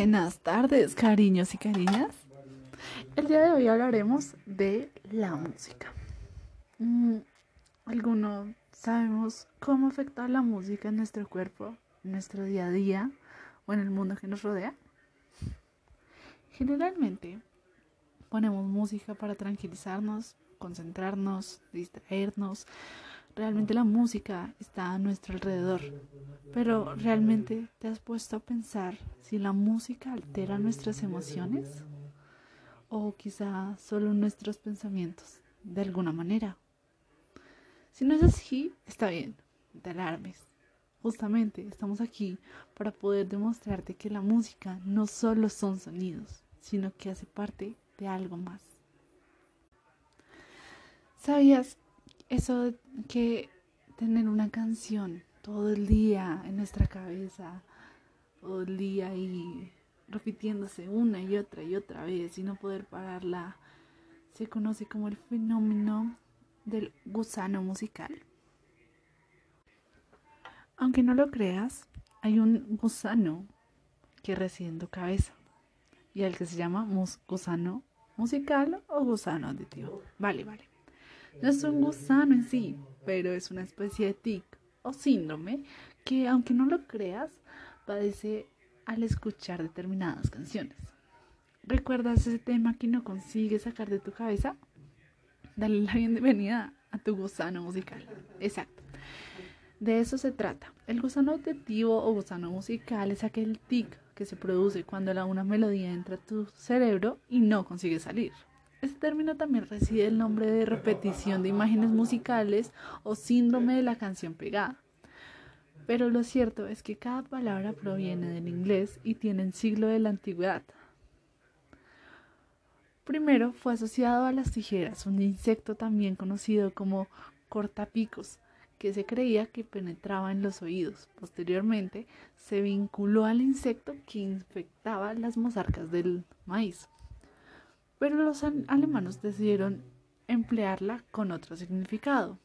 Buenas tardes, cariños y cariñas. El día de hoy hablaremos de la música. Mm, algunos sabemos cómo afecta la música en nuestro cuerpo, en nuestro día a día o en el mundo que nos rodea. Generalmente ponemos música para tranquilizarnos, concentrarnos, distraernos. Realmente la música está a nuestro alrededor. Pero ¿realmente te has puesto a pensar si la música altera nuestras emociones? ¿O quizá solo nuestros pensamientos, de alguna manera? Si no es así, está bien, te alarmes. Justamente estamos aquí para poder demostrarte que la música no solo son sonidos, sino que hace parte de algo más. ¿Sabías eso que tener una canción todo el día en nuestra cabeza, todo el día y repitiéndose una y otra y otra vez y no poder pararla, se conoce como el fenómeno del gusano musical? Aunque no lo creas, hay un gusano que reside en tu cabeza y el que se llama gusano musical o gusano auditivo. Vale, vale. No es un gusano en sí, pero es una especie de tic o síndrome que, aunque no lo creas, padece al escuchar determinadas canciones. ¿Recuerdas ese tema que no consigues sacar de tu cabeza? Dale la bienvenida a tu gusano musical. Exacto. De eso se trata. El gusano auditivo o gusano musical es aquel tic que se produce cuando una melodía entra a tu cerebro y no consigue salir. Este término también recibe el nombre de repetición de imágenes musicales o síndrome de la canción pegada. Pero lo cierto es que cada palabra proviene del inglés y tiene el siglo de la antigüedad. Primero fue asociado a las tijeras, un insecto también conocido como cortapicos, que se creía que penetraba en los oídos. Posteriormente se vinculó al insecto que infectaba las mozarcas del maíz pero los alemanes decidieron emplearla con otro significado.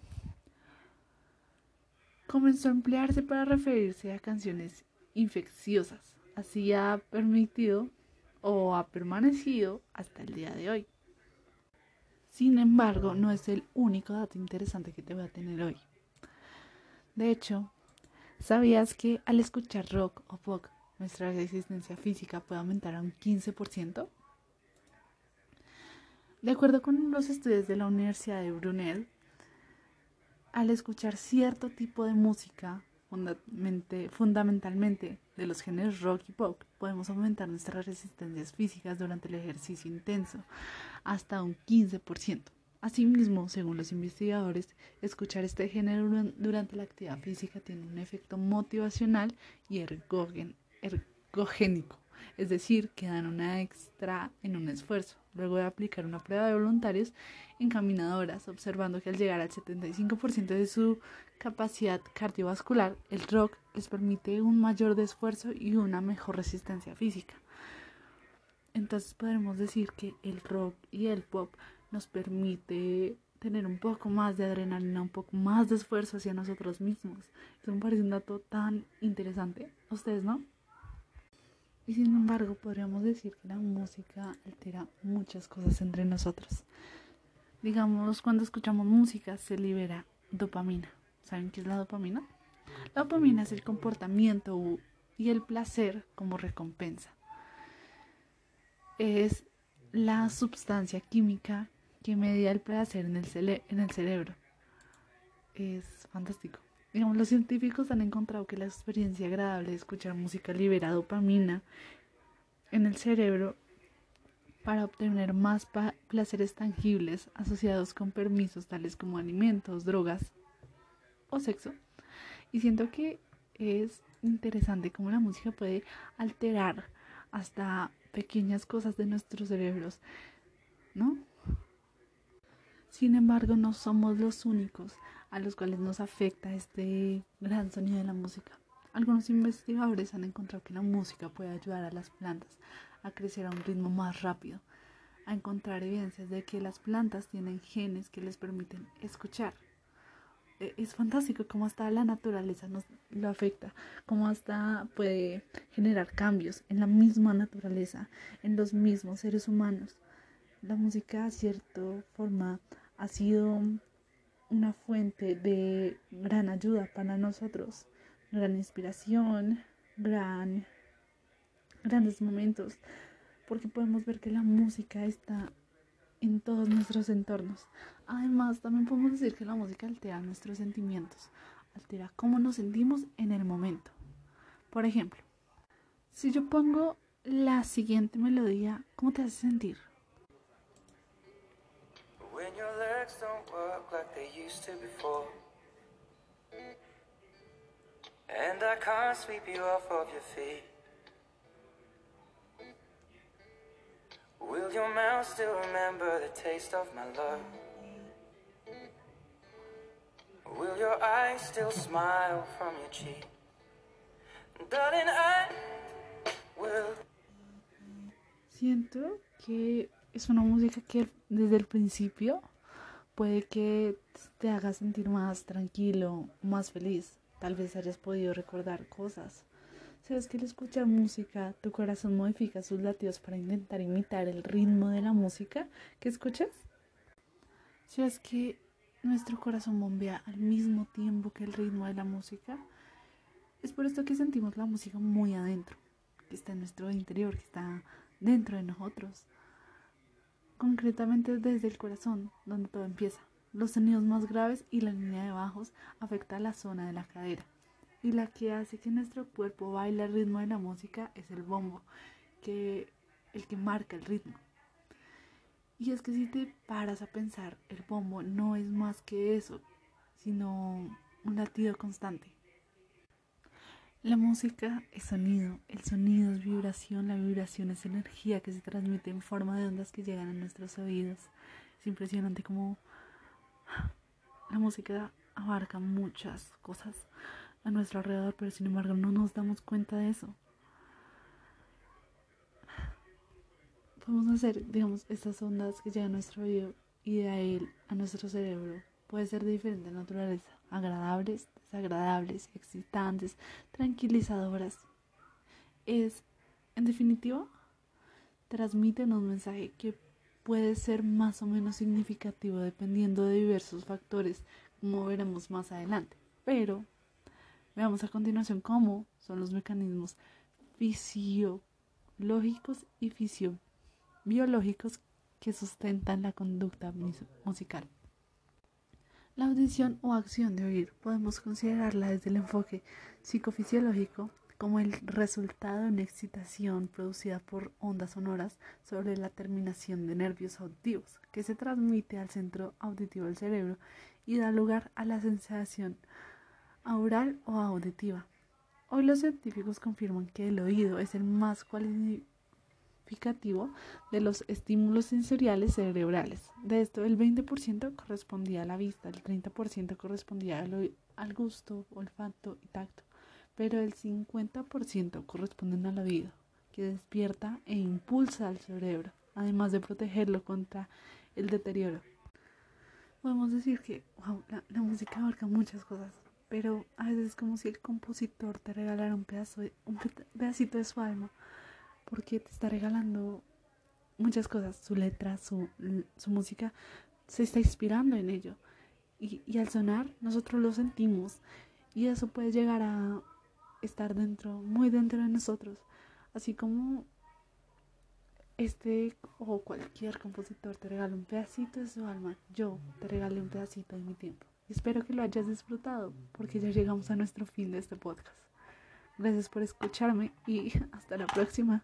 Comenzó a emplearse para referirse a canciones infecciosas. Así ha permitido o ha permanecido hasta el día de hoy. Sin embargo, no es el único dato interesante que te voy a tener hoy. De hecho, ¿sabías que al escuchar rock o pop nuestra resistencia física puede aumentar a un 15%? De acuerdo con los estudios de la Universidad de Brunel, al escuchar cierto tipo de música, fundamentalmente de los géneros rock y pop, podemos aumentar nuestras resistencias físicas durante el ejercicio intenso hasta un 15%. Asimismo, según los investigadores, escuchar este género durante la actividad física tiene un efecto motivacional y ergogénico es decir, que dan una extra en un esfuerzo. Luego de aplicar una prueba de voluntarios encaminadoras, observando que al llegar al 75% de su capacidad cardiovascular, el rock les permite un mayor esfuerzo y una mejor resistencia física. Entonces podremos decir que el rock y el pop nos permite tener un poco más de adrenalina, un poco más de esfuerzo hacia nosotros mismos. Eso me parece un dato tan interesante. ¿Ustedes no? Y sin embargo, podríamos decir que la música altera muchas cosas entre nosotros. Digamos, cuando escuchamos música se libera dopamina. ¿Saben qué es la dopamina? La dopamina es el comportamiento y el placer como recompensa. Es la sustancia química que media el placer en el, en el cerebro. Es fantástico. Digamos, los científicos han encontrado que la experiencia agradable de escuchar música libera dopamina en el cerebro para obtener más placeres tangibles asociados con permisos tales como alimentos, drogas o sexo. Y siento que es interesante cómo la música puede alterar hasta pequeñas cosas de nuestros cerebros, ¿no? Sin embargo, no somos los únicos a los cuales nos afecta este gran sonido de la música. Algunos investigadores han encontrado que la música puede ayudar a las plantas a crecer a un ritmo más rápido, a encontrar evidencias de que las plantas tienen genes que les permiten escuchar e, es fantástico cómo hasta la naturaleza nos lo afecta, cómo hasta puede generar cambios en la misma naturaleza, en los mismos seres humanos. La música, de cierta forma, ha sido una fuente de gran ayuda para nosotros, gran inspiración, gran, grandes momentos, porque podemos ver que la música está en todos nuestros entornos. Además, también podemos decir que la música altera nuestros sentimientos, altera cómo nos sentimos en el momento. Por ejemplo, si yo pongo la siguiente melodía, ¿cómo te hace sentir? And I can't sweep you off of your feet. Will your mouth still remember the taste of my love? Will your eyes still smile from your cheek? Darling, I will. Siento que es una música que desde el principio puede que te haga sentir más tranquilo, más feliz. Tal vez hayas podido recordar cosas ¿Sabes que al escuchar música tu corazón modifica sus latidos para intentar imitar el ritmo de la música que escuchas? ¿Sabes que nuestro corazón bombea al mismo tiempo que el ritmo de la música? Es por esto que sentimos la música muy adentro, que está en nuestro interior, que está dentro de nosotros. Concretamente desde el corazón, donde todo empieza. Los sonidos más graves y la línea de bajos afecta a la zona de la cadera y la que hace que nuestro cuerpo baile al ritmo de la música es el bombo, que el que marca el ritmo. Y es que si te paras a pensar, el bombo no es más que eso, sino un latido constante. La música es sonido, el sonido es vibración, la vibración es energía que se transmite en forma de ondas que llegan a nuestros oídos. Es impresionante cómo la música abarca muchas cosas a nuestro alrededor, pero sin embargo no nos damos cuenta de eso. Podemos hacer, digamos, estas ondas que llegan a nuestro oído y de ahí a nuestro cerebro. Puede ser de diferente naturaleza, agradables, desagradables, excitantes, tranquilizadoras. Es, en definitiva, transmiten un mensaje que puede ser más o menos significativo dependiendo de diversos factores, como veremos más adelante. Pero Veamos a continuación cómo son los mecanismos fisiológicos y fisiobiológicos que sustentan la conducta musical. La audición o acción de oír podemos considerarla desde el enfoque psicofisiológico como el resultado de una excitación producida por ondas sonoras sobre la terminación de nervios auditivos que se transmite al centro auditivo del cerebro y da lugar a la sensación aural o auditiva. Hoy los científicos confirman que el oído es el más cualificativo de los estímulos sensoriales cerebrales. De esto, el 20% correspondía a la vista, el 30% correspondía al, gusto, olfato y tacto, pero el 50% corresponden al oído, que despierta e impulsa al cerebro, además de protegerlo contra el deterioro. Podemos decir que la, la música abarca muchas cosas, pero a veces es como si el compositor te regalara un pedazo un pedacito de su alma porque te está regalando muchas cosas su letra su, su música se está inspirando en ello y, y al sonar nosotros lo sentimos y eso puede llegar a estar dentro muy dentro de nosotros así como este o cualquier compositor te regala un pedacito de su alma yo te regalé un pedacito de mi tiempo Espero que lo hayas disfrutado porque ya llegamos a nuestro fin de este podcast. Gracias por escucharme y hasta la próxima.